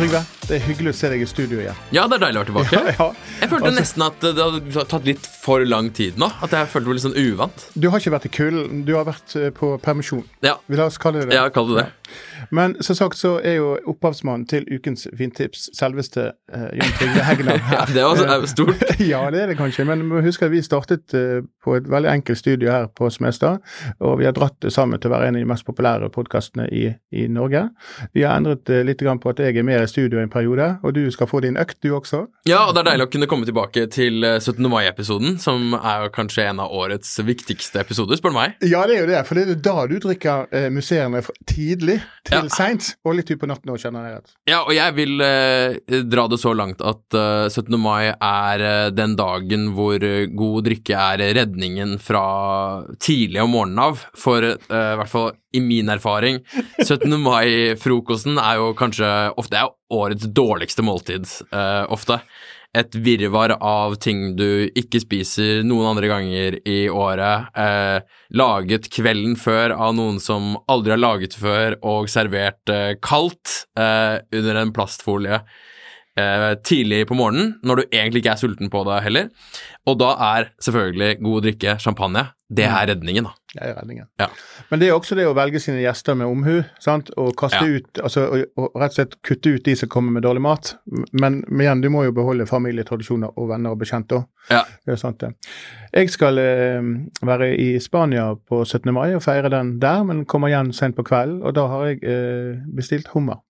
Jan Trygve, det er hyggelig å se deg i studio igjen. Ja, det er deilig å være tilbake. Ja, ja. Jeg følte Altså- nesten at det hadde tatt litt for lang tid nå. At jeg følte meg litt sånn uvant. Du har ikke vært i kulden, du har vært eh, på permisjon. Ja, Vi la oss kalle det det. ja kall det det. Men som sagt så er jo opphavsmannen til ukens fintips selveste uh, Jon Trygve Heggeland Ja, det var så- er stort. ja, det er det kanskje. Men må at vi startet uh, på et veldig enkelt studio her på Smestad. Og vi har dratt det sammen til å være en av de mest populære podkastene i, i Norge. Vi har endret uh, litt på at jeg er mer i studio en periode, og du skal få din økt, du også. Ja, og det er deilig å kunne komme tilbake til eh, 17. mai-episoden, som er kanskje en av årets viktigste episoder, spør du meg. Ja, det er jo det, for det er da du drikker eh, museene tidlig til Ja. seint, og litt utpå natten òg, kjenner jeg rett. Ja, og jeg vil eh, dra det så langt at eh, 17. mai er eh, den dagen hvor eh, god drikke er redningen fra tidlig om morgenen av. For eh, i hvert fall i min erfaring, 17. mai-frokosten er jo kanskje ofte er årets dårligste måltid, Uh, ofte. Et virvar av ting du ikke spiser noen andre ganger i året. Eh, laget kvelden før av noen som aldri har laget før, og servert eh, kaldt eh, under en plastfolie eh, tidlig på morgenen, når du egentlig ikke er sulten på det heller. Og da er selvfølgelig god drikke champagne. Det er redningen, da. Det er redningen. Ja. Men det er også det å velge sine gjester med omhu, sant, og kaste Ja. ut Altså og, og rett og slett kutte ut de som kommer med dårlig mat. Men, men igjen, du må jo beholde familietradisjoner og venner og bekjente òg. Ja. Det er sant, det. Jeg skal eh, være i Spania på 17. mai og feire den der, men kommer igjen sent på kvelden, og da har jeg eh, bestilt hummer.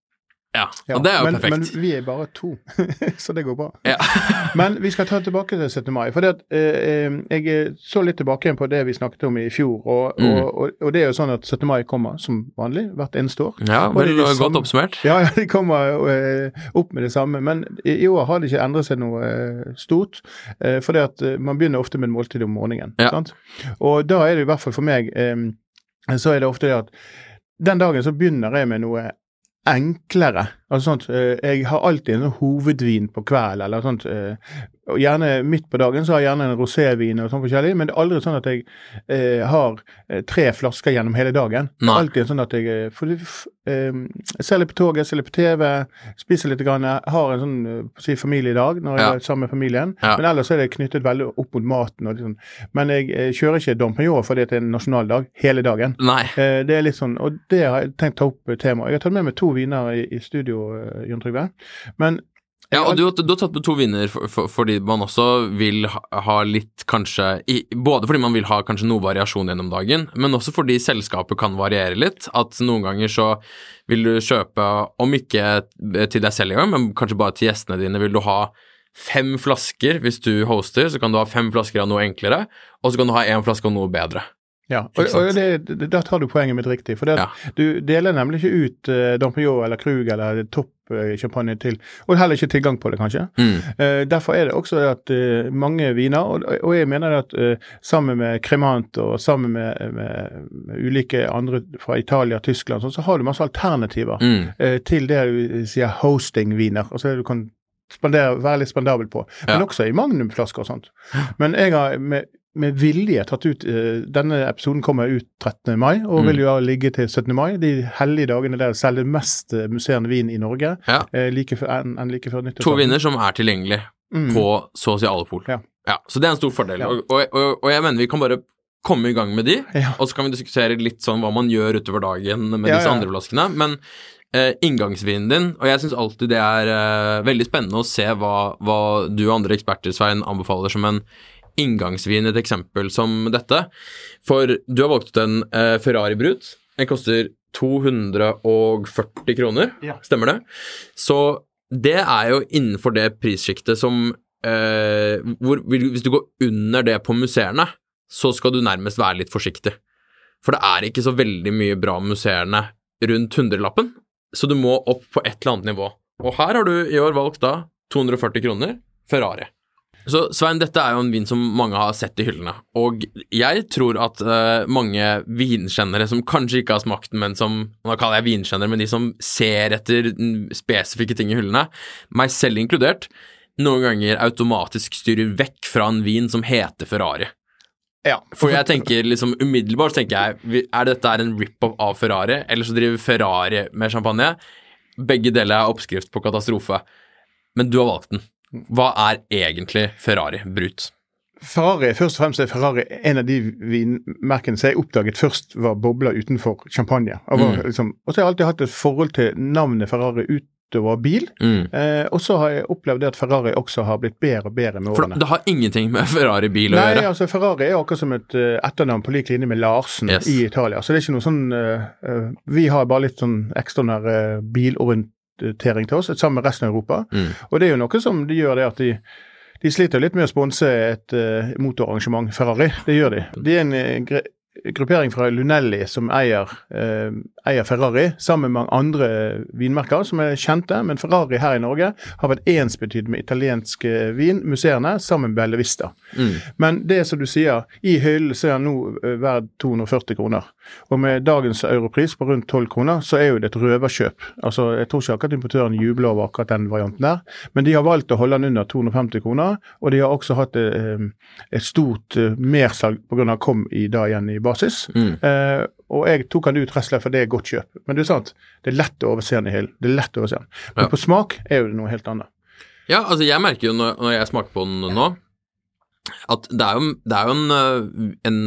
Ja, Ja, og det er jo men, perfekt. Men vi er bare to, så det går bra. Ja. men vi skal ta tilbake til 17. mai. For det at, eh, eh, jeg så litt tilbake på det vi snakket om i fjor. Og, Mm. og, og, og det er jo sånn at 17. mai kommer som vanlig hvert eneste år. ja, vel det godt samme- oppsummert. Ja, ja, de kommer eh, opp med det samme. Men i, i år har det ikke endret seg noe eh, stort. Eh, for det at eh, man begynner ofte med en måltid om morgenen. Ja. Sant? Og da er det i hvert fall for meg eh, så er det ofte det at den dagen så begynner jeg med noe enklere. Altså sånt, eh, Jeg har alltid en hovedvin på kveld, eller sånt. Og Gjerne midt på dagen så har jeg gjerne en rosévin og sånn forskjellig, men det er aldri sånn at jeg eh, har eh, tre flasker gjennom hele dagen. Nei. alltid sånn at jeg eh, for, eh, ser litt på toget, ser litt på TV, spiser litt, grann, har en sånn eh, si, familiedag når jeg Ja. er sammen med familien. Ja. Men ellers er det knyttet veldig opp mot maten. Og sånn. Men jeg eh, kjører ikke Dom Pignon fordi det er en nasjonaldag hele dagen. Eh, Det er litt sånn, og det har jeg tenkt å ta opp temaet. tema. Jeg har tatt med meg to viner i, i studio, Jon Trygve. Men Ja, og du, du har tatt med to vinner for, for, fordi man også vil ha, ha litt kanskje i, Både fordi man vil ha kanskje noe variasjon gjennom dagen, men også fordi selskapet kan variere litt. At noen ganger så vil du kjøpe, om ikke til deg selv engang, men kanskje bare til gjestene dine, vil du ha fem flasker hvis du hoster, så kan du ha fem flasker av noe enklere, og så kan du ha én flaske av noe bedre. Ja, og, og det, det, da tar du poenget mitt riktig. For det, at Ja. du deler nemlig ikke ut uh, Dompignon eller Krug eller toppsjampanje til, og heller ikke tilgang på det, kanskje. Mm. Uh, derfor er det også at uh, mange viner, og, og jeg mener at eh, sammen med Cremant og sammen med, med, med ulike andre fra Italia Tyskland, sånn, så har du masse alternativer Mm. eh, til det du sier hosting-viner. Altså det du kan spandere, være litt spandabel på. Men Ja. også i magnumflasker og sånt. Men jeg har med, med vilje tatt ut eh, Denne episoden kommer ut 13. mai, og Mm. vil jo ligge til 17. mai. De hellige dagene der selger mest eh, musserende vin i Norge. Ja. Eh, like før, enn en like før nyttår. To viner som er tilgjengelig Mm. på så å si alle pol. Ja. så det er en stor fordel. Ja. Og, og, og, jeg mener vi kan bare komme i gang med de, Ja. og så kan vi diskutere litt sånn hva man gjør utover dagen med Ja, disse ja. andre flaskene. Men eh, inngangsvinen din, og jeg syns alltid det er eh, veldig spennende å se hva, hva du og andre eksperter, Svein, anbefaler som en inngangsvin, et eksempel som dette. For du har valgt ut en eh, Ferrari Brut. Den koster 240 kroner, Ja. stemmer det? Så det er jo innenfor det prissjiktet som eh, hvor, Hvis du går under det på museene, så skal du nærmest være litt forsiktig. For det er ikke så veldig mye bra museene rundt hundrelappen, så du må opp på et eller annet nivå. Og her har du i år valgt da 240 kroner Ferrari. Så Svein, dette er jo en vin som mange har sett i hyllene, og jeg tror at uh, mange vinkjennere som kanskje ikke har smakt den, men som Nå kaller jeg vinkjennere, men de som ser etter spesifikke ting i hyllene, meg selv inkludert, noen ganger automatisk styrer vekk fra en vin som heter Ferrari. Ja. For jeg tenker liksom umiddelbart tenker jeg Er dette en rip-off av Ferrari, eller så driver Ferrari med champagne? Begge deler er oppskrift på katastrofe. Men du har valgt den. Hva er egentlig Ferrari Brut? Ferrari, først og fremst er Ferrari en av de vinmerkene som jeg oppdaget først var bobler utenfor champagne. Og, var, Mm. liksom, og så har jeg alltid hatt et forhold til navnet Ferrari utover bil. Mm. Eh, og så har jeg opplevd det at Ferrari også har blitt bedre og bedre med For det har ingenting med Ferrari-bil å Nei, gjøre. altså Ferrari er akkurat som et eh, etternavn på lik linje med Larsen Yes. i Italia. Så det er ikke noe sånn uh, Vi har bare litt sånn ekstraordinær uh, bilorientering til oss, sammen med resten av Europa. Mm. Og det er jo noe som de gjør det at de de sliter litt med å sponse et uh, motorarrangement, Ferrari. Det gjør de. De er en eh, gruppering fra Lunelli som eier, eh, eier Ferrari, sammen med mange andre vinmerker som er kjente. Men Ferrari her i Norge har vært ensbetydd med italiensk eh, vin, museene, sammen med Belle Vista. Mm. Men det som du sier, i hyllen er den nå eh, verd 240 kroner. Og med dagens europris på rundt 12 kroner, så er jo det et røverkjøp. Altså, Jeg tror ikke akkurat importøren jubler over akkurat den varianten der, men de har valgt å holde den under 250 kroner. Og de har også hatt eh, et stort eh, mersalg pga. kom i dag igjen i basis. Mm. Eh, og jeg tok han ut rett og slett for det er godt kjøp. Men det er sant, det er lett å overse den i hyllen. Det er lett å overse den. Men Ja. på smak er jo det noe helt annet. Ja, altså jeg merker jo når, når jeg smaker på den nå, at det er jo, det er jo en, øh, en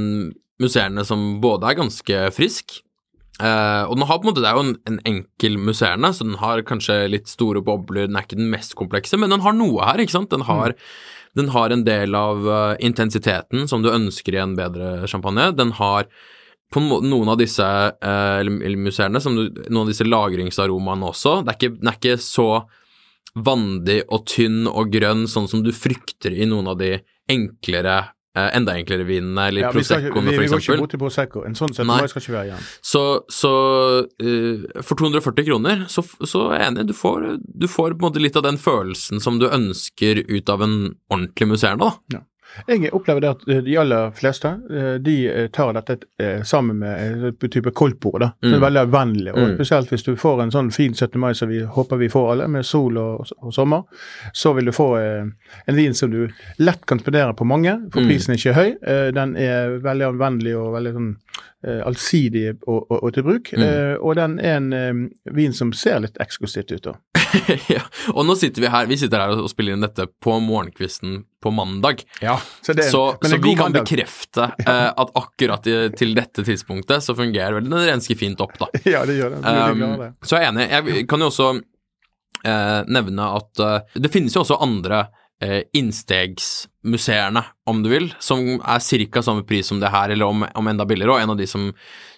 musserende som både er ganske frisk, eh, og den har på en måte, det er jo en, en enkel musserende, så den har kanskje litt store bobler, den er ikke den mest komplekse, men den har noe her, ikke sant? Den har, den har en del av øh, intensiteten som du ønsker i en bedre champagne. Den har på noen av disse eh, eller, du, noen av disse lagringsaromaene også. Det er ikke, den er ikke så vandig og tynn og grønn, sånn som du frykter i noen av de enklere, eh, enda enklere vinene, eller Ja, vi, f.eks. vi, vi går ikke bort til Prosecco. En sånn 17. Nei. mai skal ikke være igjen. Så, så uh, for 240 kroner, så, så er jeg enig, du får, du får på en måte litt av den følelsen som du ønsker ut av en ordentlig museerne, da. Jeg opplever det at eh, de aller fleste eh, de eh, tar dette sammen med en type koldtbord. da, er Mm. veldig vennlig. og Mm. Spesielt hvis du får en sånn fin 17. mai som vi håper vi får alle, med sol og, og sommer, så vil du få en vin som du lett kan spandere på mange, for Mm. prisen er ikke høy. Den er veldig anvendelig og veldig sånn allsidig og, og, og til bruk. Mm. Og den er en vin som ser litt eksklusivt ut. da. ja. Og nå sitter vi her vi sitter her og spiller inn dette på morgenkvisten på mandag. Så, det er- Så, men det så er vi kan mandag. bekrefte eh, at akkurat i, til dette tidspunktet så fungerer vel den ganske fint opp, da. Ja, det gjør det. Um, det. så jeg er enig. Jeg kan jo også eh, nevne at eh, det finnes jo også andre innstegsmuseene, innstegsmuseerne, om du vil, som er ca. samme pris som det her, eller om, om enda billigere. Og en av de som,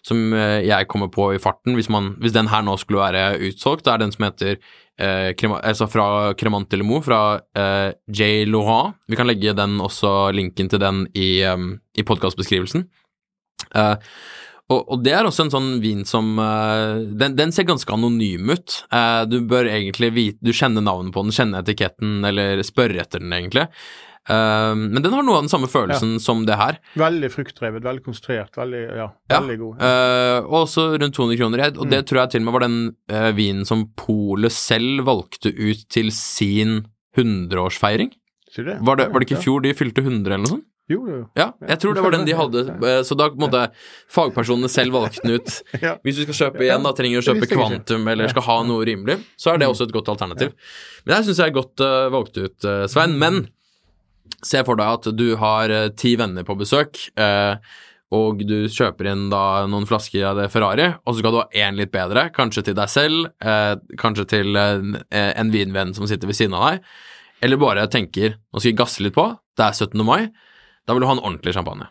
som eh, jeg kommer på i farten, hvis, man, hvis den her nå skulle være utsolgt, det er den som heter eh, altså fra Cremant de Lemo, fra eh, J. Laurent. Vi kan legge den også, linken til den i, um, i podkastbeskrivelsen. Eh, og, og det er også en sånn vin som eh, den, den ser ganske anonym ut. Eh, du bør egentlig vite Du kjenner navnet på den, kjenner etiketten, eller spørre etter den, egentlig. Eh, men den har noe av den samme følelsen som det her. Veldig fruktdrevet, veldig konsentrert, veldig, ja, Ja. veldig god. Eh, og også rundt 200 kroner. og Og det Mm. tror jeg til og med var den uh, vinen som Polet selv valgte ut til sin 100-årsfeiring. Sier du det? Var det, var det ikke i fjor de fylte 100 eller noe sånt? Jo, jo. Ja, jeg tror det var den de hadde. eh, Så da måtte fagpersonene selv valgte den ut. Hvis du skal kjøpe igjen, da trenger du å kjøpe kvantum eller skal ha noe rimelig, så er det også et godt alternativ. Men jeg syns jeg er godt eh, valgt ut, eh, Svein. Men se for deg at du har eh, ti venner på besøk, eh, og du kjøper inn da noen flasker av det Ferrari, og så skal du ha én litt bedre, kanskje til deg selv, eh, kanskje til en, en vinvenn som sitter ved siden av deg, eller bare tenker nå skal jeg gasse litt på, det er 17. mai, da vil du ha en ordentlig champagne.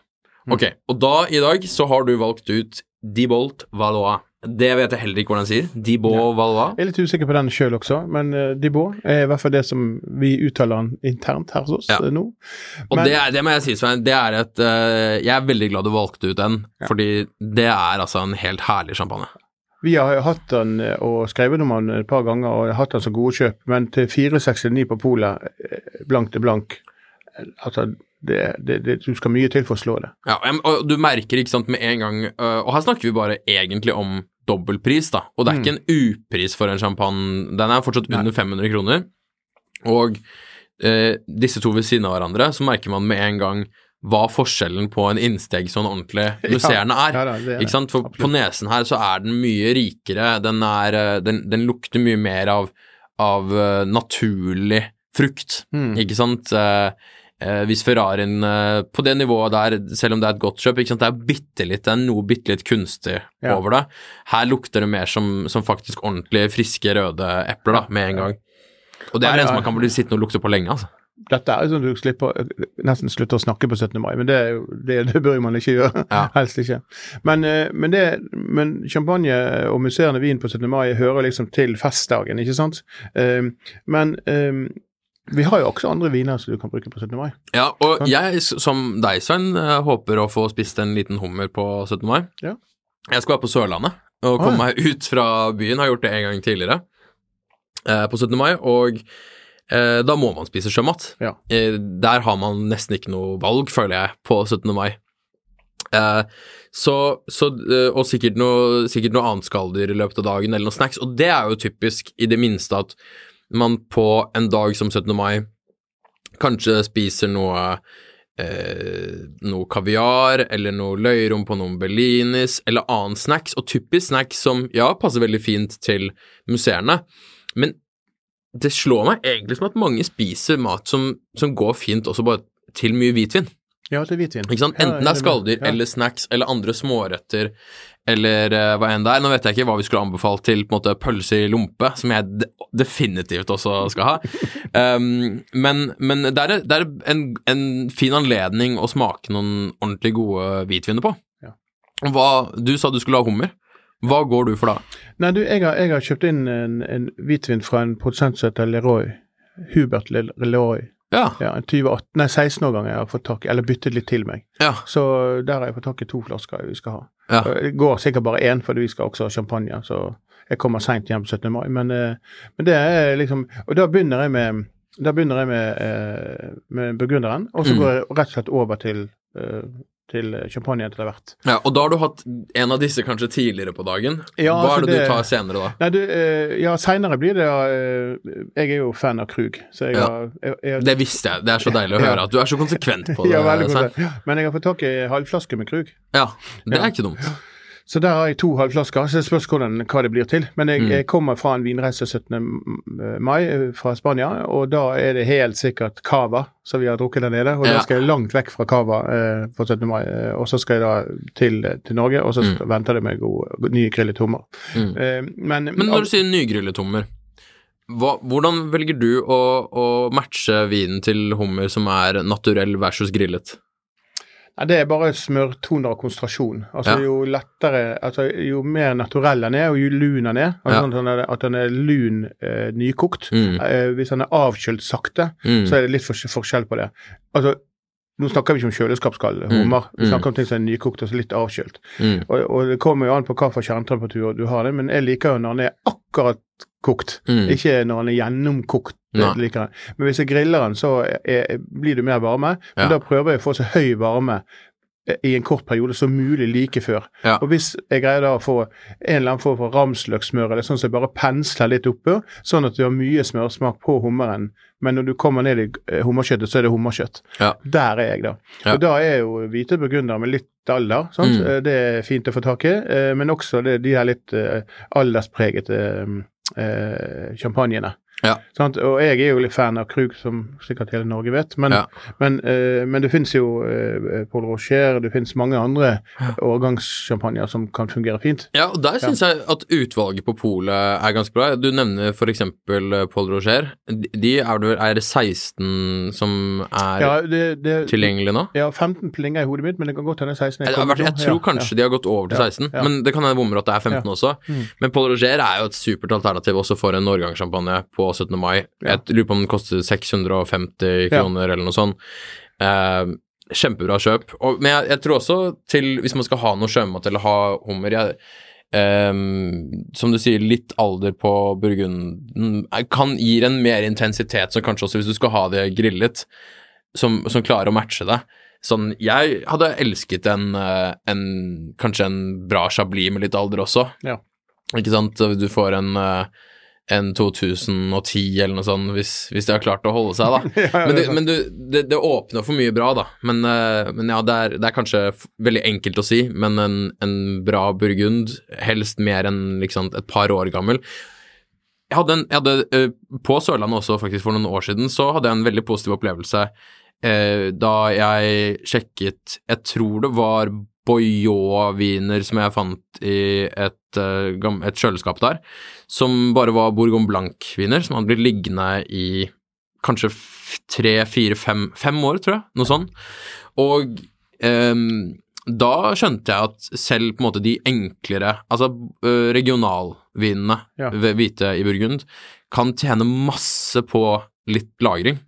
Ok, og da i dag så har du valgt ut Dibolt Valois. Det vet jeg heller ikke hvordan jeg sier. Dibot Valois. Jeg er litt usikker på den sjøl også, men uh, Dibot er i hvert fall det som vi uttaler han internt her hos oss Ja. nå. nå. Og det, er, det må jeg si, Svein, det er et uh, Jeg er veldig glad du valgte ut den, fordi det er altså en helt herlig champagne. Vi har hatt den eh, og skrevet om den et par ganger og hatt den som gode kjøp, men til 469 på polet, eh, blank til blank eh, Altså, det, det, det, du skal mye til for å slå det. Ja, og du merker ikke sant med en gang Og her snakker vi bare egentlig om dobbeltpris, da. Og det er ikke en upris for en champagne. Den er fortsatt under 500 kroner. Og eh, disse to ved siden av hverandre, så merker man med en gang hva forskjellen på en innsteg sånn ordentlig musserende er. ja ja, det er det. ikke sant? For på nesen her så er den mye rikere. Den, er, eh, den, den lukter mye mer av, av eh, naturlig frukt, Mm. ikke sant? Eh, hvis Ferrarien eh, på det nivået der, selv om det er et godt kjøp, det er bitte litt, det er noe bitte litt kunstig Ja. over det. Her lukter det mer som, som faktisk ordentlig friske, røde epler, da, med en gang. Og det er en som man kan bli sittende og lukte på lenge, altså. Dette er jo sånn du slipper, nesten slutter å snakke på 17. mai, men det, det, det bør man ikke gjøre. Ja. Helst ikke. Men, eh, men, det, men champagne og musserende vin på 17. mai hører liksom til festdagen, ikke sant? Eh, Men eh, vi har jo også andre viner som du kan bruke på 17. mai. Ja, og jeg, som deg, Svein, eh, håper å få spist en liten hummer på 17. mai. Ja. Jeg skal være på Sørlandet og komme meg ut fra byen. Har gjort det en gang tidligere eh, på 17. mai, og eh, da må man spise sjømat. Ja. Eh, der har man nesten ikke noe valg, føler jeg, på 17. mai. Eh, så, så, eh, og sikkert noe, sikkert noe annet skalldyr i løpet av dagen, eller noe snacks. Og det er jo typisk i det minste at man på en dag som 17. mai kanskje spiser noe eh, noe kaviar, eller noe løyrom på noen bellinis, eller annen snacks, og typisk snacks som ja, passer veldig fint til museene, men det slår meg egentlig som at mange spiser mat som, som går fint også bare til mye hvitvin. Ja, til hvitvin. Enten det er skalldyr ja. eller snacks eller andre småretter eller eh, hva enn det er. Nå vet jeg ikke hva vi skulle anbefalt til på en måte pølse i lompe, som jeg de definitivt også skal ha. Um, men, men det er, det er en, en fin anledning å smake noen ordentlig gode hvitviner på. Ja. Hva, du sa du skulle ha hummer. Hva går du for da? Nei, du, jeg har, jeg har kjøpt inn en, en hvitvin fra en produsent som heter Leroy. Hubert Leroy. Ja. Ja, en 28, nei, 16 år ganger jeg har fått tak i, eller byttet litt til meg. Ja. Så der har jeg fått tak i to flasker vi skal ha. Ja. Det går sikkert bare én, fordi vi skal også ha champagne. Så jeg kommer seint hjem på 17. mai. Men, eh, men det er liksom Og da begynner jeg med da begynner jeg med, eh, med burgunderen, og så Mm. går jeg rett og slett over til, eh, til champagne etter hvert. ja. Og da har du hatt en av disse kanskje tidligere på dagen. Ja, hva altså er det, det- du tar senere da? Nei, du, eh, ja, seinere blir det eh, Jeg er jo fan av Krug, så jeg Ja. har jeg, jeg, Det visste jeg. Det er så deilig å Ja. høre at du er så konsekvent på det. ja, veldig Svein. Men jeg har fått tak i halvflaske med Krug. Ja, det Ja. er ikke dumt. Så der har jeg to halvflasker, så det spørs hvordan, hva det blir til. Men jeg, Mm. jeg kommer fra en vinreise 17. mai eh, fra Spania, og da er det helt sikkert cava som vi har drukket der nede. Og Ja. da skal jeg langt vekk fra cava eh, på 17. mai, eh, og så skal jeg da til, til Norge, og så Mm. venter det meg god, ny grillet hummer. Mm. Eh, men, Men når du sier nygrillet hummer, hva, hvordan velger du å, å matche vinen til hummer som er naturell versus grillet? Ja, det er bare smørtoner og konsentrasjon. Altså Ja. Jo lettere, altså jo mer naturell den er, og jo lun den er, altså Ja. sånn at den er, lun eh, nykokt. Mm. Eh, hvis den er avkjølt sakte, Mm. så er det litt fors- forskjell på det. Altså, nå snakker vi ikke om kjøleskapsskall, hummer, vi Mm. snakker om ting som er nykokt og litt avkjølt. Mm. Og, og det kommer jo an på hva for kjerntemperatur du har det, men jeg liker jo når den er akkurat kokt, Mm. ikke når den er gjennomkokt. Jeg liker jeg. Men hvis jeg griller den, så er, blir det mer varme, men da prøver jeg å få så høy varme eh, i en kort periode som mulig like før. Ja. Og hvis jeg greier da å få en eller annen form for ramsløksmør, eller sånn som jeg bare pensler litt oppå, sånn at du har mye smørsmak på hummeren, men når du kommer ned i eh, hummerkjøttet, så er det hummerkjøtt. Ja. Der er jeg, da. Ja. Og da er jo hvite burgunder med litt alder, sant? Mm. Eh, det er fint å få tak i, men også det, de her litt alderspregete eh, champagnene. Ja. Og jeg er jo litt fan av Krug, som sikkert hele Norge vet. Men, Ja. men, uh, men det finnes jo uh, Paul Rocher, det finnes mange andre årgangssjampanjer som kan fungere fint. Ja, og der syns jeg at utvalget på polet er ganske bra. Du nevner f.eks. Paul Roger. De- er det vel er 16 som er Ja, det, det, tilgjengelig nå? ja 15 plinger i hodet mitt, men det kan godt hende 16 jeg, Jeg, jeg, tror kanskje de har gått over til 16, ja. men det kan hende bommer at det er 15 også. Mm. Men Paul Roger er jo et supert alternativ også for en årgangssjampanje på 17. mai. Ja. Jeg lurer på om den koster 650 kroner eller noe sånt. Eh, kjempebra kjøp. Og, men jeg, jeg tror også til Hvis man skal ha noe sjømat eller ha hummer jeg, eh, Som du sier, litt alder på burgunden eh, kan gi en mer intensitet, som kanskje også hvis du skal ha det grillet, som, som klarer å matche det. Sånn, jeg hadde elsket en, eh, en kanskje en bra chablis med litt alder også. Ja. Ikke sant? Du får en, eh, en 2010 eller noe sånt, hvis, hvis det har klart å holde seg, da. Ja, Men, sant. men du, det, det åpner for mye bra, da. Men, eh, men ja, det er, det er kanskje veldig enkelt å si, men en, en bra burgund, helst mer enn liksom, et par år gammel. Jeg hadde, en, jeg hadde eh, På Sørlandet også, faktisk, for noen år siden, så hadde jeg en veldig positiv opplevelse eh, da jeg sjekket Jeg tror det var Boyot-viner som jeg fant i et, eh, et kjøleskap der, som bare var Bourgogne Blanc-viner, som hadde blitt liggende i kanskje tre, fire, fem, fem år, tror jeg, noe sånt. Og um, da skjønte jeg at selv på en måte de enklere, altså regionalvinene, Ja. hvite i Burgund, kan tjene masse på litt lagring.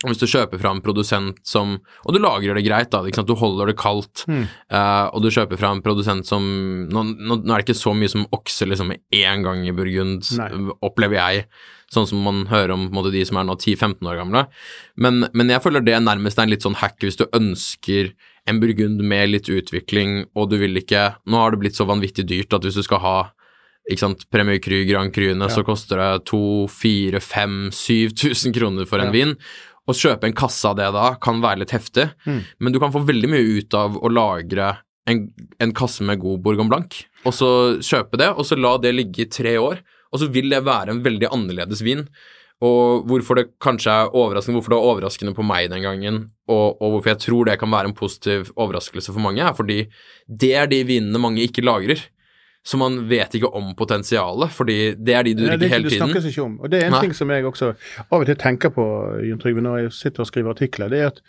Og Hvis du kjøper fra en produsent som Og du lagrer det greit, da. Du holder det kaldt. Mm. Uh, og du kjøper fra en produsent som Nå, nå, nå er det ikke så mye som okser liksom én gang i Burgund, Nei. opplever jeg. Sånn som man hører om måte, de som er nå 10-15 år gamle. Men, men jeg føler det nærmest er en litt sånn hack hvis du ønsker en burgund med litt utvikling, og du vil ikke Nå har det blitt så vanvittig dyrt at hvis du skal ha ikke sant, Premier Cru, Grand Cruene, så koster det 2000-4000-5000 kroner for en Ja. vin. Å kjøpe en kasse av det da kan være litt heftig, Mm. men du kan få veldig mye ut av å lagre en, en kasse med god Bourgogne Blanc, og så kjøpe det, og så la det ligge i tre år, og så vil det være en veldig annerledes vin. Og hvorfor det kanskje er overraskende, hvorfor det var overraskende på meg den gangen, og, og hvorfor jeg tror det kan være en positiv overraskelse for mange, er fordi det er de vinene mange ikke lagrer. Så man vet ikke om potensialet, fordi det er de du det drikker er ikke, hele det tiden. snakkes ikke om. Og det er en Nei. ting som jeg også av og til tenker på, Jon Trygve, når jeg sitter og skriver artikler. det er at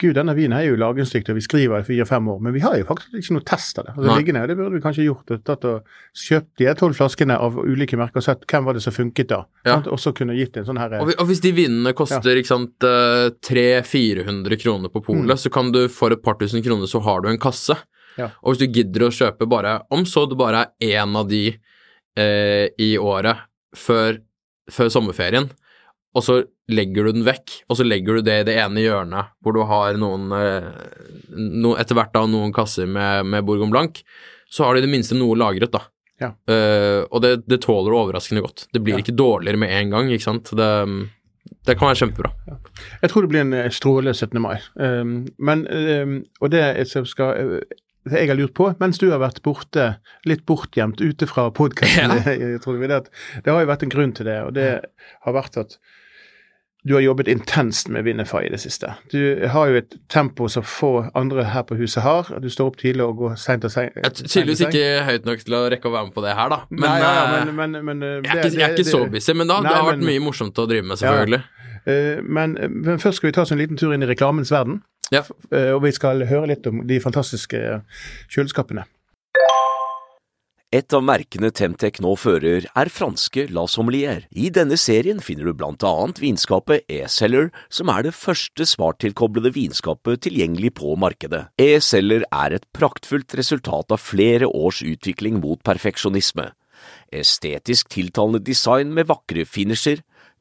Gud, denne vinen er jo lagringsdyktig, vi skriver i fire-fem år, men vi har jo faktisk ikke noe test av det. Altså, liggende, det burde vi kanskje gjort. Tatt og kjøpt de tolv flaskene av ulike merker og sett hvem var det som funket da. Ja. Og så kunne gitt en sånn her Og, og hvis de vinene koster sant, 300-400 kroner på polet, så kan du for et par tusen kroner så har du en kasse. Ja. Og hvis du gidder å kjøpe bare Om så det bare er én av de eh, i året før, før sommerferien, og så legger du den vekk, og så legger du det i det ene hjørnet hvor du har noen, eh, no, etter hvert da noen kasser med, med Bourgon Blanc, så har du i det minste noe lagret, da. Ja. Eh, og det, det tåler overraskende godt. Det blir Ja. ikke dårligere med en gang, ikke sant. Det, det kan være kjempebra. Jeg tror det blir en strålende 17. mai. Um, men, um, og det jeg skal uh, jeg har lurt på, mens du har vært borte, litt bortgjemt ute fra podkasten, det, det har jo vært en grunn til det. Og det har vært at du har jobbet intenst med Winnefy i det siste. Du har jo et tempo som få andre her på huset har. Du står opp tidlig og går seint og seint. Tydeligvis ikke høyt nok til å rekke å være med på det her, da. Men, Nei, ja, ja, eh, men, men, men det, jeg, er ikke, jeg er ikke så busy, men da. Nei, det har vært mye morsomt å drive med, selvfølgelig. Ja. men, men først skal vi ta oss en liten tur inn i reklamens verden. Ja. Uh, og vi skal høre litt om de fantastiske kjøleskapene. Et av merkene Temtec nå fører, er franske La Sommelier. I denne serien finner du blant annet vinskapet E-Seller, som er det første smarttilkoblede vinskapet tilgjengelig på markedet. E-Seller er et praktfullt resultat av flere års utvikling mot perfeksjonisme. Estetisk tiltalende design med vakre finisher,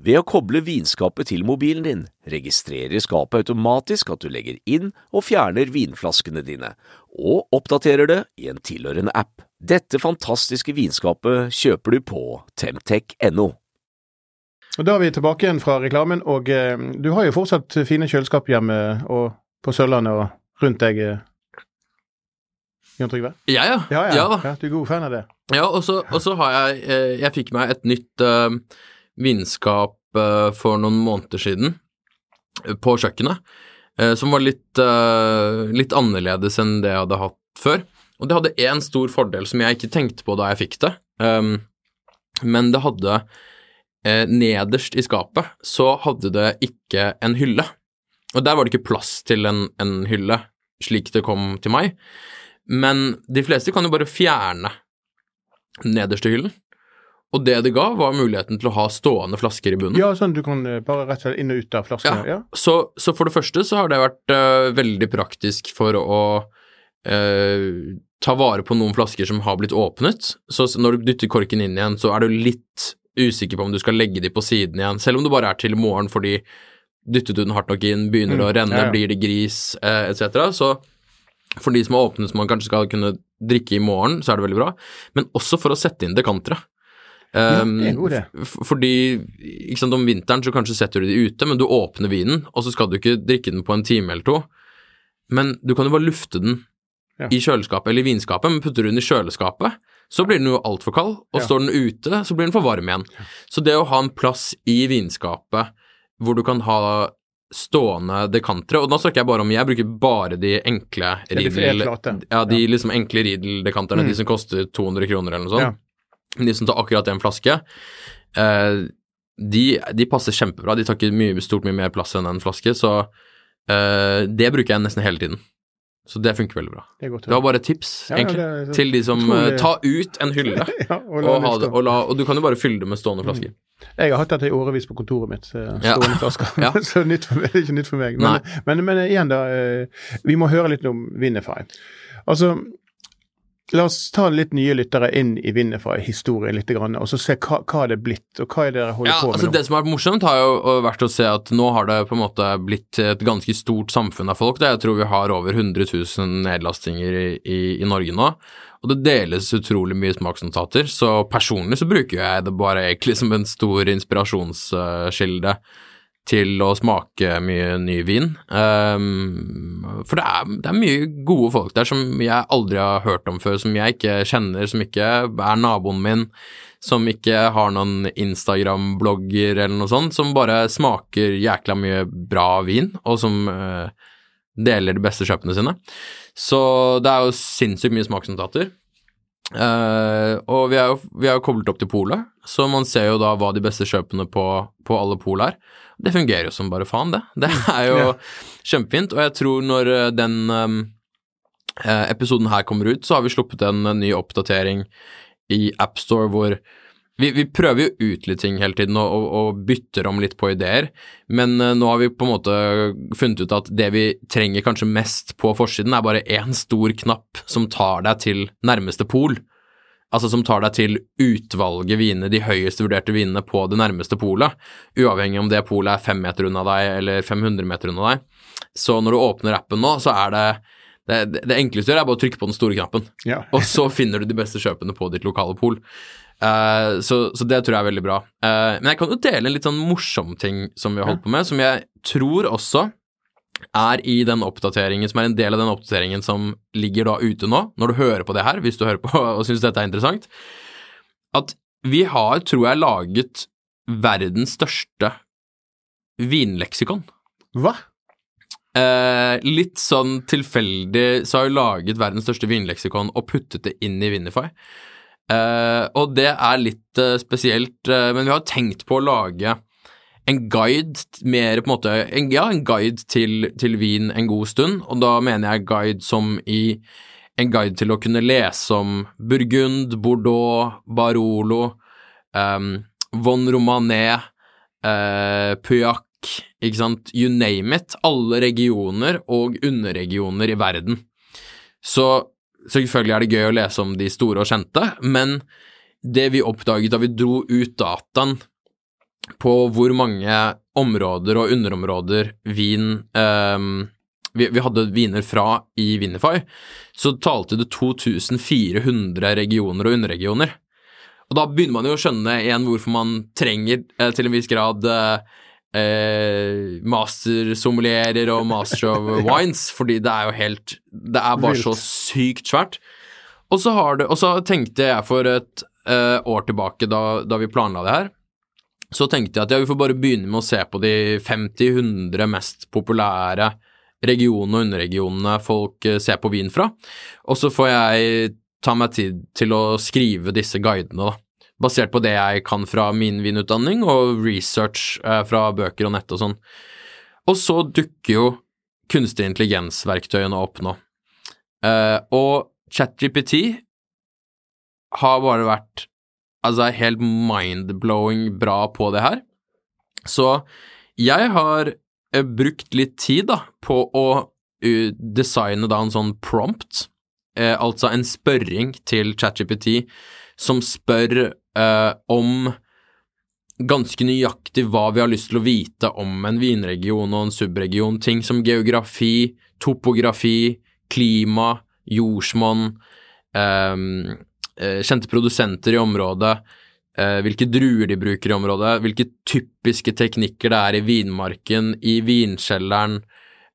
Ved å koble vinskapet til mobilen din, registrerer skapet automatisk at du legger inn og fjerner vinflaskene dine, og oppdaterer det i en tilhørende app. Dette fantastiske vinskapet kjøper du på temtech.no. Og Da er vi tilbake igjen fra reklamen, og eh, du har jo fortsatt fine kjøleskap hjemme og på Sørlandet og rundt deg. Eh. Jan Trygve? Ja, ja. Ja, ja. Ja ja, Du er god fan av det? Ja, og så og så har jeg eh, Jeg fikk meg et nytt eh, vinskap eh, for noen måneder siden eh, på kjøkkenet, eh, som var litt, litt annerledes enn det jeg hadde hatt før. Og det hadde én stor fordel som jeg ikke tenkte på da jeg fikk det, um, men det hadde Nederst i skapet så hadde det ikke en hylle. Og der var det ikke plass til en, en hylle, slik det kom til meg. Men de fleste kan jo bare fjerne nederste hyllen. Og det det ga, var muligheten til å ha stående flasker i bunnen. Ja, sånn du kan eh, bare rett og slett inn og ut av flaskene? Ja. Så, så for det første så har det vært uh, veldig praktisk for å uh, ta vare på noen flasker som har blitt åpnet. Så når du dytter korken inn igjen, så er du litt usikker på om du skal legge de på siden igjen, selv om det bare er til i morgen fordi dyttet du den hardt nok inn, begynner det å Mm, renne, ja, ja. blir det gris, uh, etc. Så for de som har åpnet som man kanskje skal kunne drikke i morgen, så er det veldig bra. Men også for å sette inn dekantere. Ja, Um, det er god idé. fordi ikke sant, om vinteren så kanskje setter du de ute, men du åpner vinen, og så skal du ikke drikke den på en time eller to. Men du kan jo bare lufte den Ja. i kjøleskapet eller i vinskapet, men putter du den i kjøleskapet, så blir den jo altfor kald, og Ja. står den ute, så blir den for varm igjen. Så det å ha en plass i vinskapet hvor du kan ha stående dekantere, og nå snakker jeg bare om Jeg bruker bare de enkle Ja, de Riedel. Ja, de liksom enkle Riedel-dekanterne, de som koster 200 kroner eller noe sånt. Mm. Ja. De som tar akkurat en flaske. Eh, de, de passer kjempebra. De tar ikke mye, stort mye mer plass enn en flaske, så eh, det bruker jeg nesten hele tiden. Så det funker veldig bra. Det godt Det var bare et tips, Ja, ja, egentlig, det er til de som eh, Ta ut en hylle, Ja, og og, ha det det, og, la, og du kan jo bare fylle det med stående flasker. Jeg har hatt dette i årevis på kontoret mitt, eh, Ja. stående flasker. Ja. så nytt for det er ikke nytt for meg. Men, men, men igjen, da. eh, Vi må høre litt om Winify. Altså, la oss ta litt nye lyttere inn i Winify-historien litt, og så se hva, hva det er blitt, og hva er det dere holder Ja, på med altså nå? Det som har vært morsomt, har jo vært å se at nå har det på en måte blitt et ganske stort samfunn av folk. Det. Jeg tror vi har over 100 000 nedlastinger i, i, i Norge nå. Og det deles utrolig mye smaksnotater, så personlig så bruker jeg det bare egentlig som en stor inspirasjonskilde til å smake mye ny vin. Um, for det er, det er mye gode folk der som jeg aldri har hørt om før, som jeg ikke kjenner, som ikke er naboen min, som ikke har noen Instagram-blogger eller noe sånt, som bare smaker jækla mye bra vin, og som uh, deler de beste kjøpene sine. Så det er jo sinnssykt mye smaksnotater. Uh, og vi er, jo, vi er jo koblet opp til polet, så man ser jo da hva de beste kjøpene på, på alle pol er. Det fungerer jo som bare faen, det. Det er jo Ja. kjempefint, og jeg tror når eh, den um, episoden her kommer ut, så har vi sluppet en eh, ny oppdatering i AppStore hvor vi, vi prøver jo ut litt ting hele tiden og, og, og bytter om litt på ideer, men nå har vi på en måte funnet ut at det vi trenger kanskje mest på forsiden, er bare én stor knapp som tar deg til nærmeste pol. Altså som tar deg til utvalget vinene, de høyest vurderte vinene på det nærmeste polet, uavhengig om det polet er fem meter unna deg eller 500 meter unna deg. Så når du åpner appen nå, så er det det, det enkleste du gjør, er bare å trykke på den store knappen. Ja. Og så finner du de beste kjøpene på ditt lokale pol. Uh, så, så det tror jeg er veldig bra. Uh, men jeg kan jo dele en litt sånn morsom ting som vi har holdt på med, som jeg tror også er i den oppdateringen, som er en del av den oppdateringen som ligger da ute nå, når du hører på det her, hvis du hører på og syns dette er interessant, at vi har, tror jeg, laget verdens største vinleksikon. Hva? Eh, litt sånn tilfeldig så har vi laget verdens største vinleksikon og puttet det inn i Vinify. Eh, og det er litt eh, spesielt, eh, men vi har tenkt på å lage en guide, mer på en måte en, Ja, en guide til, til vin en god stund, og da mener jeg guide som i en guide til å kunne lese om Burgund, Bordeaux, Barolo, um, Von Romanet, uh, Pauillac, ikke sant, you name it, alle regioner og underregioner i verden. Så selvfølgelig er det gøy å lese om de store og kjente, men det vi oppdaget da vi dro ut dataen på hvor mange områder og underområder vin um, vi, vi hadde viner fra i Vinify, så talte det 2400 regioner og underregioner. Og da begynner man jo å skjønne igjen hvorfor man trenger eh, til en viss grad eh, eh, mastersommelierer og master of wines, fordi det er jo helt Det er bare så sykt svært. Og så, har det, og så tenkte jeg for et eh, år tilbake, da, da vi planla det her, så tenkte jeg at ja, vi får bare begynne med å se på de 50-100 mest populære regionene og underregionene folk eh, ser på vin fra, og så får jeg ta meg tid til å skrive disse guidene, da. Basert på det jeg kan fra min vinutdanning og research eh, fra bøker og nett og sånn. Og så dukker jo kunstig intelligens-verktøyene opp nå. Eh, og ChatGPT har bare vært altså er helt mind-blowing bra på det her. Så jeg har eh, brukt litt tid da på å uh, designe da en sånn prompt, eh, altså en spørring til ChatGPT som spør eh, om ganske nøyaktig hva vi har lyst til å vite om en vinregion og en subregion, ting som geografi, topografi, klima, jordsmonn, eh, kjente produsenter i området, eh, hvilke druer de bruker i området, hvilke typiske teknikker det er i vinmarken, i vinkjelleren,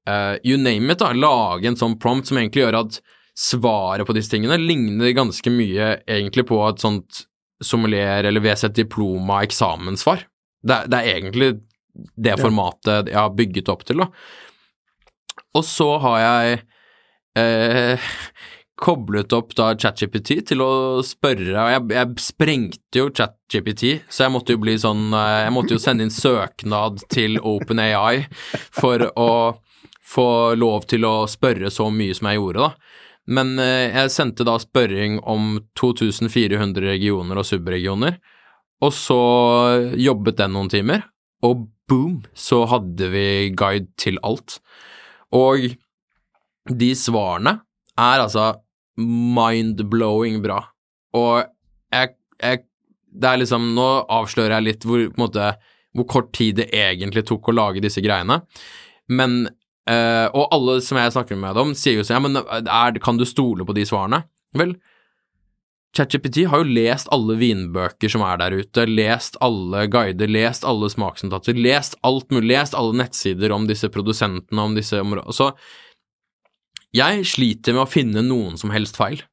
eh, you name it, da. Lage en sånn prompt som egentlig gjør at svaret på disse tingene ligner ganske mye egentlig på et sånt sommelier eller VC diploma eksamensvar. Det, det er egentlig det formatet jeg har bygget opp til, da. Og så har jeg eh, koblet opp da ChatGPT til å spørre og jeg, jeg sprengte jo ChatGPT, så jeg måtte jo bli sånn eh, Jeg måtte jo sende inn søknad til OpenAI for å få lov til å spørre så mye som jeg gjorde, da. Men eh, jeg sendte da spørring om 2400 regioner og subregioner, og så jobbet den noen timer, og boom, så hadde vi guide til alt. Og de svarene er altså mind-blowing bra. Og jeg, jeg Det er liksom Nå avslører jeg litt hvor, måte, hvor kort tid det egentlig tok å lage disse greiene. Men eh, Og alle som jeg snakker med om, sier jo sånn Ja, men er, kan du stole på de svarene? Vel, ChatGPT har jo lest alle vinbøker som er der ute, lest alle guider, lest alle smaksnotater, lest alt mulig, lest alle nettsider om disse produsentene, om disse områdene. Så jeg sliter med å finne noen som helst feil.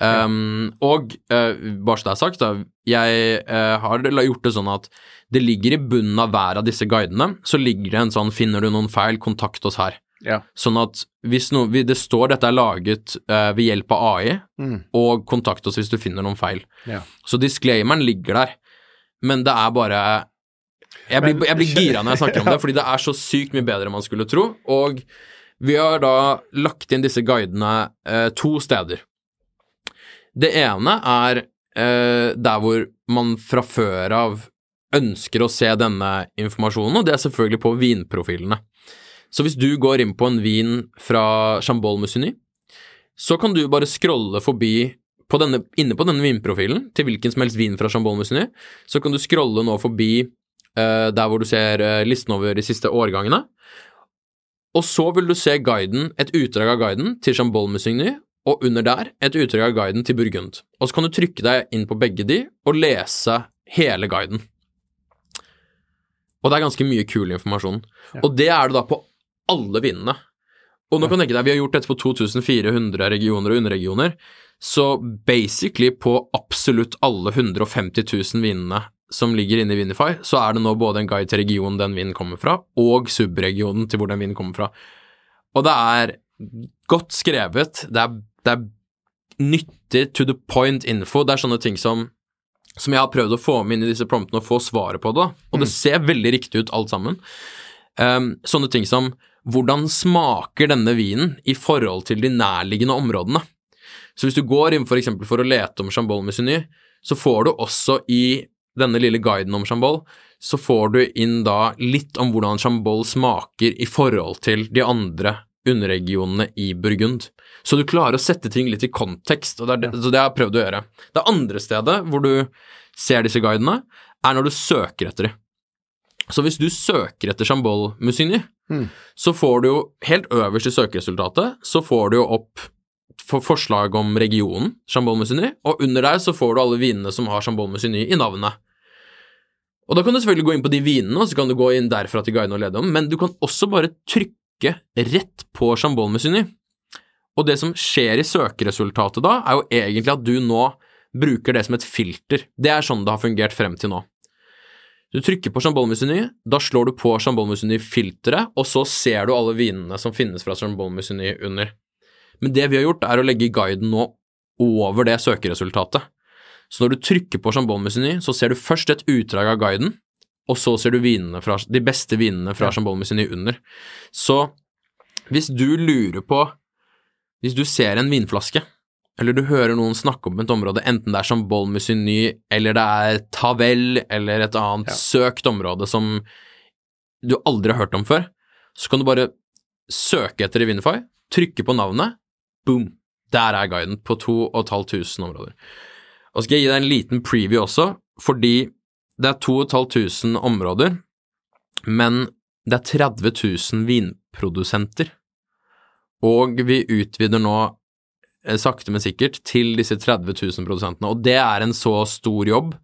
Um, og uh, bare så det er sagt, da, jeg uh, har gjort det sånn at det ligger i bunnen av hver av disse guidene, så ligger det en sånn 'finner du noen feil, kontakt oss her'. Ja. Sånn at hvis no, det står dette er laget uh, ved hjelp av AI, Mm. og kontakt oss hvis du finner noen feil. Ja. Så disclaimeren ligger der, men det er bare Jeg blir, jeg blir gira når jeg snakker om det, fordi det er så sykt mye bedre enn man skulle tro. Og vi har da lagt inn disse guidene eh, to steder. Det ene er eh, der hvor man fra før av ønsker å se denne informasjonen, og det er selvfølgelig på vinprofilene. Så hvis du går inn på en vin fra Chambol Musigny, så kan du bare scrolle forbi på denne, inne på denne vinprofilen til hvilken som helst vin fra Chambol Musigny, så kan du scrolle nå forbi eh, der hvor du ser eh, listen over de siste årgangene, og så vil du se guiden, et utdrag av guiden til Chambolle-Musigny, og under der et utdrag av guiden til Burgund. Og så kan du trykke deg inn på begge de og lese hele guiden. Og det er ganske mye kul informasjon. Og det er det da på alle vinene. Og nå kan du tenke deg, vi har gjort dette på 2400 regioner og underregioner, så basically på absolutt alle 150 000 vinene som ligger inne i Vinify, så er det nå både en guide til regionen den vinen kommer fra, og subregionen til hvor den vinen kommer fra. Og det er godt skrevet, det er, det er nyttig to the point info, det er sånne ting som som jeg har prøvd å få med inn i disse promptene og få svaret på det, og det ser veldig riktig ut alt sammen. Um, sånne ting som hvordan smaker denne vinen i forhold til de nærliggende områdene? Så hvis du går inn for for å lete om Chambol Musigny, så får du også i denne lille guiden om Chambol, så får du inn da litt om hvordan Chambol smaker i forhold til de andre underregionene i Burgund. Så du klarer å sette ting litt i kontekst, og det er det, så det har jeg prøvd å gjøre. Det andre stedet hvor du ser disse guidene, er når du søker etter dem. Så hvis du søker etter Chambol Musigny, så får du jo helt øverst i søkeresultatet, så får du jo opp for forslag om regionen Chambol Musigny, og under der så får du alle vinene som har Chambol Musigny i navnet. Og da kan du selvfølgelig gå inn på de vinene, og så kan du gå inn derfra til guiden og lede om, men du kan også bare trykke rett på Chambol Musigny. Og det som skjer i søkeresultatet da, er jo egentlig at du nå bruker det som et filter. Det er sånn det har fungert frem til nå. Du trykker på Chambol Musigny, da slår du på Chambol Musigny-filteret, og så ser du alle vinene som finnes fra Chambol Musigny under. Men det vi har gjort, er å legge guiden nå over det søkeresultatet. Så når du trykker på Chambol Musigny, så ser du først et utdrag av guiden, og så ser du fra, de beste vinene fra Chambol Musigny under. Så hvis du lurer på Hvis du ser en vinflaske, eller du hører noen snakke om et område, enten det er Chambol Musigny, eller det er Tavel, eller et annet søkt område som du aldri har hørt om før, så kan du bare søke etter i Winify, trykke på navnet, boom, der er guiden på 2500 områder. Og skal jeg gi deg en liten preview også, fordi det er 2500 områder, men det er 30 000 vinprodusenter. Og vi utvider nå eh, sakte, men sikkert til disse 30 000 produsentene. Og det er en så stor jobb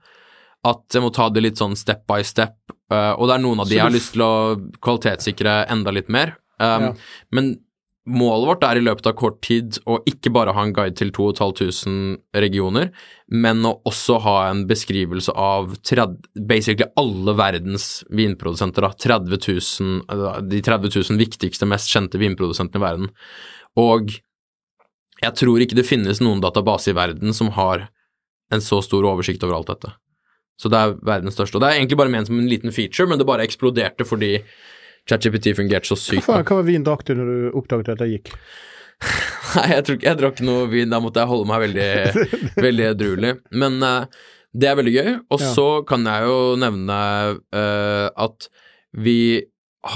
at jeg må ta det litt sånn step by step. eh, og det er noen av de jeg har lyst til å kvalitetssikre enda litt mer. Um, Ja. Men målet vårt er i løpet av kort tid å ikke bare ha en guide til 2500 regioner, men å også ha en beskrivelse av 30, basically alle verdens vinprodusenter. Da. 30 000, eh, de 30 000 viktigste, mest kjente vinprodusentene i verden. Og jeg tror ikke det finnes noen database i verden som har en så stor oversikt over alt dette. Så det er verdens største. Og det er egentlig bare ment som en liten feature, men det bare eksploderte fordi ChatGPT fungerte så Hva, sykt. bra. hva var vin drakk du når du oppdaget at det gikk? Nei, jeg tror jeg drakk noe vin, da måtte jeg holde meg veldig, veldig edruelig. Men uh, det er veldig gøy. Og Ja. så kan jeg jo nevne uh, at vi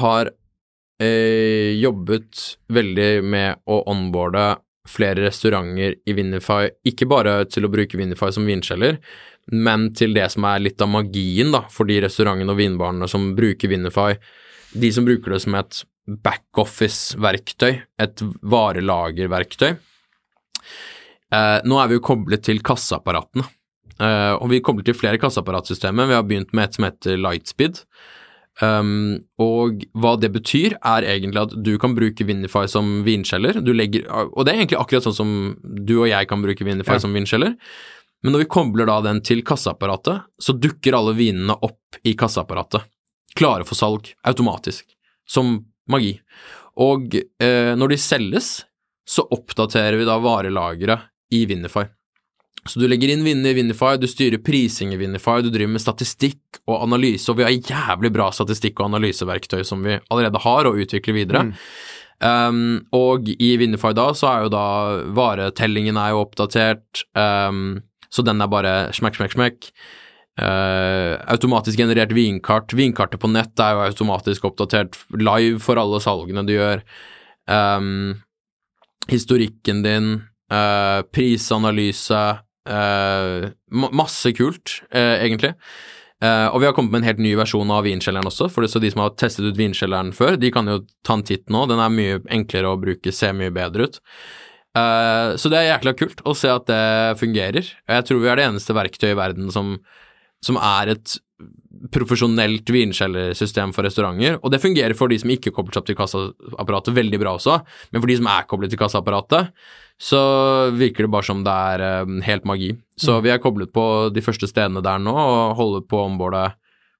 har uh, jobbet veldig med å onboarde flere restauranter i Vinify, ikke bare til å bruke Vinify som vinskjeller, men til det som er litt av magien da, for de restaurantene og vinbarene som bruker Vinify. De som bruker det som et backoffice-verktøy, et varelagerverktøy. Eh, nå er vi jo koblet til kasseapparatene, eh, og vi kobler til flere kasseapparatsystemer. Vi har begynt med et som heter Lightspeed. Um, og hva det betyr, er egentlig at du kan bruke Vinify som vinskjeller. Du legger, og det er egentlig akkurat sånn som du og jeg kan bruke Vinify Ja. som vinskjeller. Men når vi kobler da den til kasseapparatet, så dukker alle vinene opp i kasseapparatet. Klare for salg, automatisk. Som magi. Og eh, når de selges, så oppdaterer vi da varelageret i Vinify. Så du legger inn vinner i Vinify, du styrer prising i Vinify, du driver med statistikk og analyse, og vi har jævlig bra statistikk og analyseverktøy som vi allerede har og utvikler videre. Um, og i Vinify da, så er jo da varetellingen er jo oppdatert, um, så den er bare smekk, smekk, smekk. Uh, automatisk generert vinkart. Vinkartet på nett er jo automatisk oppdatert live for alle salgene du gjør. Um, historikken din, uh, prisanalyse, uh, ma masse kult, egentlig. Og vi har kommet med en helt ny versjon av vinkjelleren også, for de som har testet ut vinkjelleren før, de kan jo ta en titt nå. Den er mye enklere å bruke, ser mye bedre ut. Så det er jækla kult å se at det fungerer. Jeg tror vi er det eneste verktøyet i verden som, som er et profesjonelt vinkjellersystem for restauranter, og det fungerer for de som ikke er koblet seg opp til kassaapparatet veldig bra også, men for de som er koblet til kassaapparatet, så virker det bare som det er eh, helt magi. Så vi er koblet på de første stedene der nå, og holder på å ombordet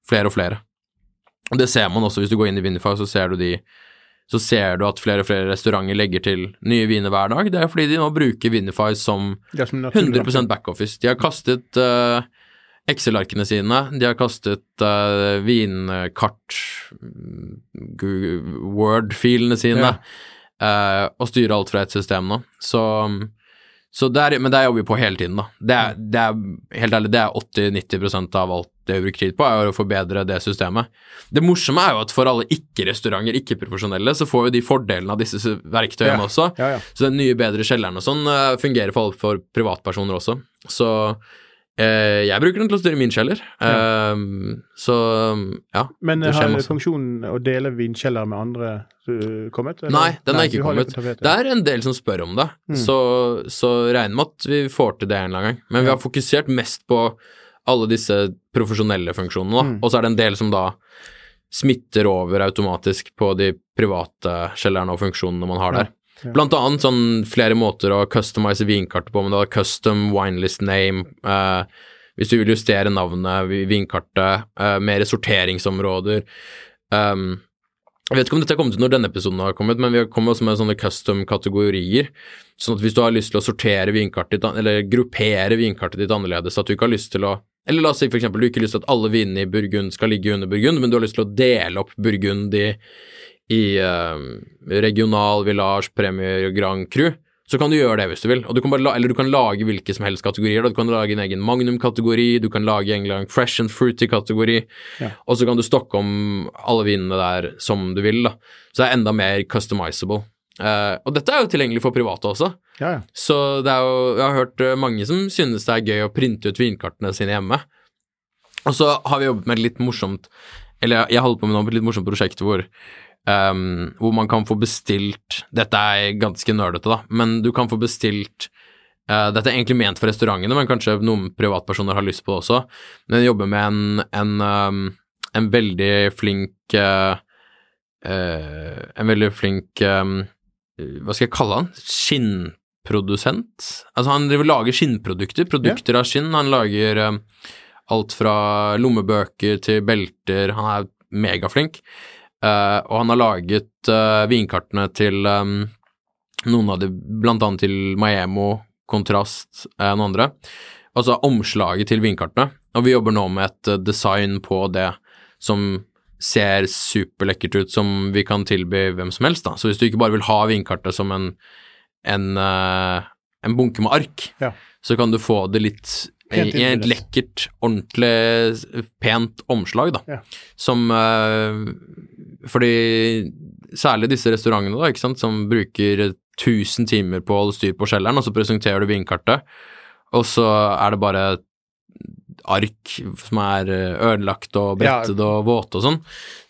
flere og flere. Og det ser man også hvis du går inn i Vinify, så ser du de så ser du at flere og flere restauranter legger til nye viner hver dag. Det er fordi de nå bruker Vinify som Det som 100 backoffice. De har kastet eh, Excel-arkene sine, de har kastet uh, vinkart, mm, Word-filene sine, Ja. uh, og styrer alt fra ett system nå. Så, så det er, men det jobber vi på hele tiden, da. Det er, det er helt ærlig, det er 80-90% av alt det vi bruker tid på, er å forbedre det systemet. Det morsomme er jo at for alle ikke-restauranter, ikke-profesjonelle, så får jo de fordelene av disse verktøyene Ja. også. Ja. Så den nye, bedre kjelleren og sånn uh, fungerer for, for privatpersoner også. Så jeg bruker den til å styre min kjeller, eh, så ja. Men har masse. funksjonen å dele vinkjeller med andre uh, kommet? eller? Nei, den har ikke kommet. tapetet. Det er en del som spør om det, Mm. så, så regner med at vi får til det en eller annen gang. Men vi har fokusert mest på alle disse profesjonelle funksjonene. Mm. Og så er det en del som da smitter over automatisk på de private kjellerne og funksjonene man har Ja, der. Blant annet sånn flere måter å customize vinkartet på, men da custom winelist name, Uh, hvis du vil justere navnet, vinkartet, uh, mer sorteringsområder. Um, jeg vet ikke om dette har kommet ut når denne episoden har kommet, men vi har kommet også med sånne custom-kategorier. Sånn at hvis du har lyst til å sortere vinkartet ditt, eller gruppere vinkartet ditt annerledes, at du ikke har lyst til å Eller la oss si for eksempel du ikke har lyst til at alle vinene i Burgund skal ligge under Burgund, men du har lyst til å dele opp Burgund i, i eh, regional, village, premier grand cru, så kan du gjøre det hvis du vil. Du la, eller du kan lage hvilke som helst kategorier. Da. Du kan lage en egen magnum-kategori, du kan lage en fresh and fruity-kategori, Ja. og så kan du stokke om alle vinene der som du vil. Da. Så det er enda mer customizable. Eh, og dette er jo tilgjengelig for private også. Ja, ja. Så det er jo, jeg har hørt eh, mange som synes det er gøy å printe ut vinkartene sine hjemme. Og så har vi jobbet med et litt morsomt Eller jeg holder på med et litt morsomt prosjekt hvor ehm, hvor man kan få bestilt Dette er ganske nerdete, da, men du kan få bestilt uh, Dette er egentlig ment for restaurantene, men kanskje noen privatpersoner har lyst på det også. Men jeg jobber med en, en, um, en veldig flink uh, uh, En veldig flink um, Hva skal jeg kalle han? Skinnprodusent? Altså, han driver lager skinnprodukter. Produkter av skinn. Han lager alt fra lommebøker til belter. Han er megaflink. Eh, og han har laget uh, vinkartene til um, noen av de, blant annet til Maemo, Kontrast, uh, noen andre. Altså omslaget til vinkartene. Og vi jobber nå med et design på det som ser superlekkert ut, som vi kan tilby hvem som helst. da. Så hvis du ikke bare vil ha vinkartet som en, en, en bunke med ark, Ja. så kan du få det litt i et lekkert, ordentlig pent omslag, da. Ja. Som eh, Fordi særlig disse restaurantene, da, ikke sant, som bruker 1000 timer på å holde styr på kjelleren, og så presenterer du vinkartet, og så er det bare ark som er eh, ødelagt og brettet og våte og sånn.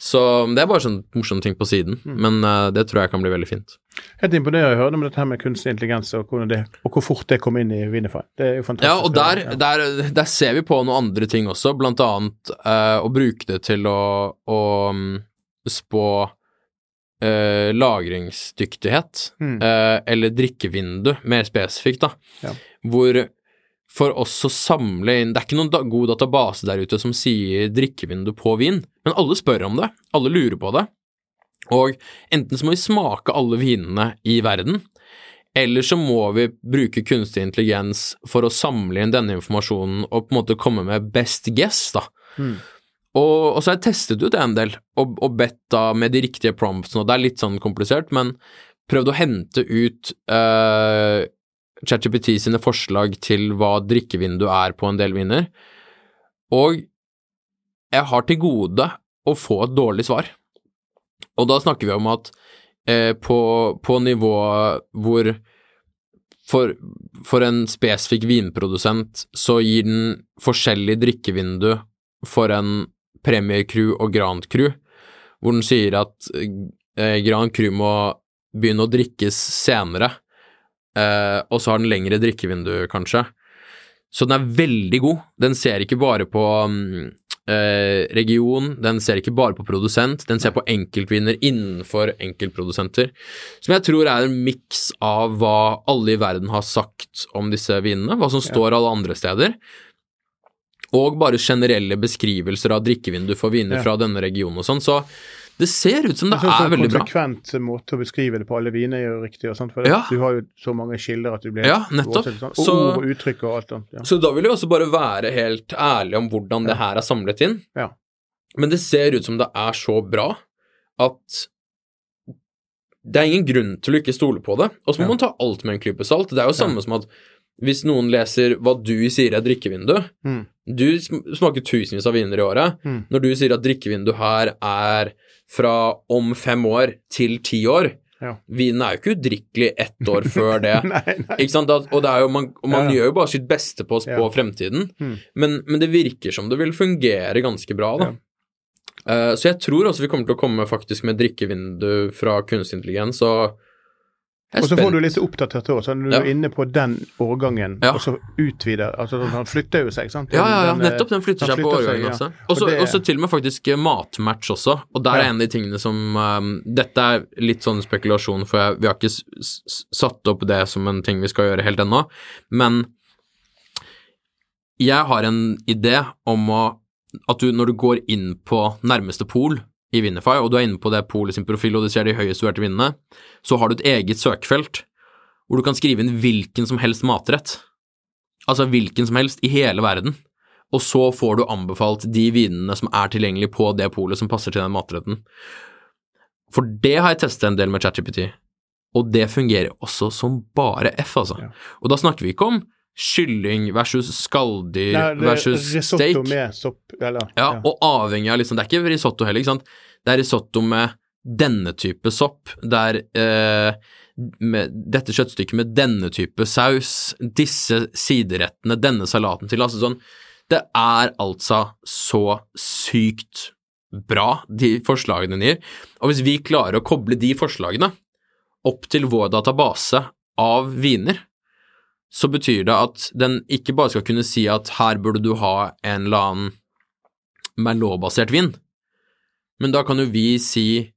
Så det er bare sånn morsom ting på siden, Mm. men uh, det tror jeg kan bli veldig fint. Helt imponerende å høre om dette her med kunstig intelligens og, det, og hvor fort det kom inn i Winify. Det er jo fantastisk. Ja, og der, Ja. der, der ser vi på noen andre ting også, blant annet uh, å bruke det til å, å mm, spå Uh, lagringsdyktighet, Mm. uh, eller drikkevindu, mer spesifikt, da. Ja. Hvor for oss å samle inn Det er ikke noen da, god database der ute som sier drikkevindu på vin, men alle spør om det. Alle lurer på det. Og enten så må vi smake alle vinene i verden, eller så må vi bruke kunstig intelligens for å samle inn denne informasjonen og på en måte komme med best guess, da. Mm. Og, og så har jeg testet ut det en del, og, og bedt da med de riktige promptsene, og det er litt sånn komplisert, men prøvd å hente ut uh, ChatGPT sine forslag til hva drikkevindu er på en del viner, og jeg har til gode å få et dårlig svar. Og da snakker vi om at eh, på, på nivå hvor for, for en spesifikk vinprodusent så gir den forskjellig drikkevindu for en Premier Crew og Grand Crew, hvor den sier at eh, Grand Crew må begynne å drikkes senere, eh, og så har den lengre drikkevindu, kanskje. Så den er veldig god. Den ser ikke bare på um, uh, region, den ser ikke bare på produsent, den ser på enkeltvinner innenfor enkeltprodusenter. Som jeg tror er en miks av hva alle i verden har sagt om disse vinene, hva som står alle andre steder, og bare generelle beskrivelser av drikkevindu for viner Ja. fra denne regionen og sånn. Så det ser ut som det er veldig bra. konsekvent måte å beskrive det på alle viner er jo riktig. Og for Ja. Du har jo så mange kilder at du blir Ja, nettopp. Sånn. Så- Ord og uttrykk og alt sånt. Ja. Så da vil jeg også bare være helt ærlig om hvordan det her er samlet inn. Ja. Men det ser ut som det er så bra at det er ingen grunn til å ikke stole på det. Og så må man ta alt med en klype salt. Det er jo samme som at hvis noen leser hva du sier er drikkevindu Mm. Du smaker tusenvis av viner i året. Mm. Når du sier at drikkevindu her er fra om fem år til ti år, Ja. Vinen er jo ikke udrikkelig ett år før det. Nei, nei. Ikke sant? Og, det jo, man, og man Ja. gjør jo bare sitt beste på å spå Ja. fremtiden, Mm. men, men det virker som det vil fungere ganske bra, da. Uh, så jeg tror også vi kommer til å komme faktisk med drikkevindu fra kunstig intelligens, og Og så får du litt oppdatert òg, Sånn, når du Ja. er inne på den årgangen, Ja. og så utvider altså Han flytter jo seg, ikke sant? Ja, ja, ja, eh, nettopp. Den flytter den seg på årgangen ja. også. Og så det- også til og med faktisk eh, matmatch også, og der er en av de tingene som um, Dette er litt sånn spekulasjon, for jeg, vi har ikke satt opp det som en ting vi skal gjøre helt ennå, men jeg har en idé om å at du, når du går inn på nærmeste pol i Winify, og du er inne på det polet sin profil, og du ser de høyest vurderte vinene, så har du et eget søkefelt hvor du kan skrive inn hvilken som helst matrett. Altså hvilken som helst i hele verden. Og så får du anbefalt de vinene som er tilgjengelig på det polet som passer til den matretten. For det har jeg testet en del med ChatGPT, og det fungerer også som bare F, altså. Ja. Og da snakker vi ikke om kylling versus skalldyr er versus risotto steak. med sopp, eller Ja, og avhengig av liksom Det er ikke risotto heller, ikke sant. Det er risotto med denne type sopp. Det er eh, med dette kjøttstykket med denne type saus, disse siderettene, denne salaten til. Altså sånn Det er altså så sykt bra, de forslagene den gir. Og hvis vi klarer å koble de forslagene opp til vår database av viner, så betyr det at den ikke bare skal kunne si at her burde du ha en eller annen Merlot-basert vin, men da kan jo vi si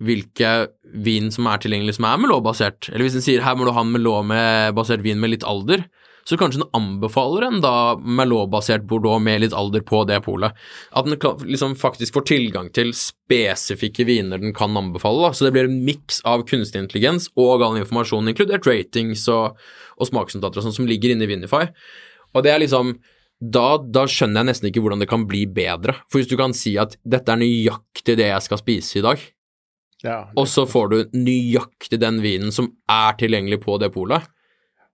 hvilke vin som er tilgjengelig som er Merlot-basert. Eller hvis den sier her må du ha en Merlot-basert vin med litt alder, så kanskje den anbefaler en da Merlot-basert Bordeaux med litt alder på det polet. At den liksom faktisk får tilgang til spesifikke viner den kan anbefale. Da. Så det blir en miks av kunstig intelligens og all informasjon, inkludert ratings og, og smaksnotater og sånn, som ligger inne i Vinify. Og det er liksom da, da skjønner jeg nesten ikke hvordan det kan bli bedre. For hvis du kan si at dette er nøyaktig det jeg skal spise i dag, ja, og så får du nøyaktig den vinen som er tilgjengelig på det polet,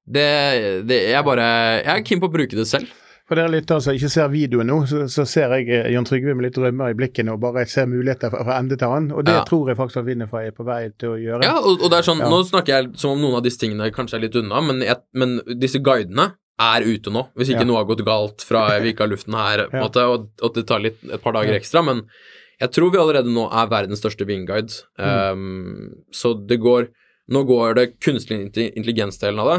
det, det Jeg bare Jeg er keen på å bruke det selv. For dere lyttere som ikke ser videoen nå, så, så ser jeg Jon Trygve med litt rømmer i blikket og bare ser muligheter fra, ende til annen. Og det Ja. tror jeg faktisk at Winnerfy er på vei til å gjøre. Ja, og, og det er sånn Ja. Nå snakker jeg som om noen av disse tingene kanskje er litt unna, men, jeg, men disse guidene er ute nå, hvis ikke Ja. noe har gått galt fra vi ikke har luften her, på en måte, og, og det tar litt, et par dager ekstra, men jeg tror vi allerede nå er verdens største vinguide. Mm. Um, så det går Nå går det kunstig intelli- intelligens-delen av det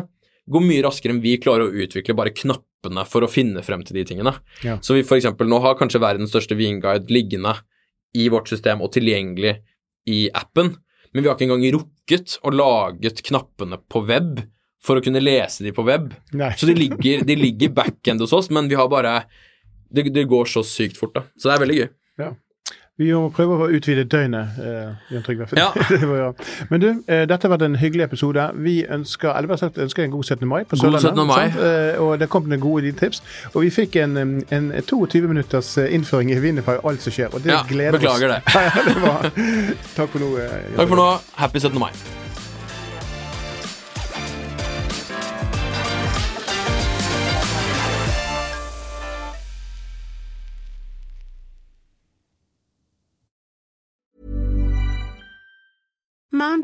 går mye raskere enn vi klarer å utvikle bare knappene for å finne frem til de tingene. Ja. Så vi eksempel nå har kanskje verdens største vinguide liggende i vårt system og tilgjengelig i appen, men vi har ikke engang rukket å laget knappene på web for å kunne lese de på web. Nei. Så de ligger, de ligger backend hos oss, men vi har bare det, det går så sykt fort, da. Så det er veldig gøy. Ja. Vi må prøve å utvide døgnet, eh, Jan Trygve. Ja. det var jo- Men du, eh, dette har vært en hyggelig episode. Vi ønsker eller vi sagt, ønsker en god 17. mai på God Sørlandet. 17. mai. Eh, og det kom noen gode tips. Og vi fikk en, en 22 minutters eh, innføring i Winnerfy alt som skjer. Og det Ja, gleder beklager oss. Ja, ja, det var. Takk for nå. eh, Jan Takk for nå. Happy 17. mai.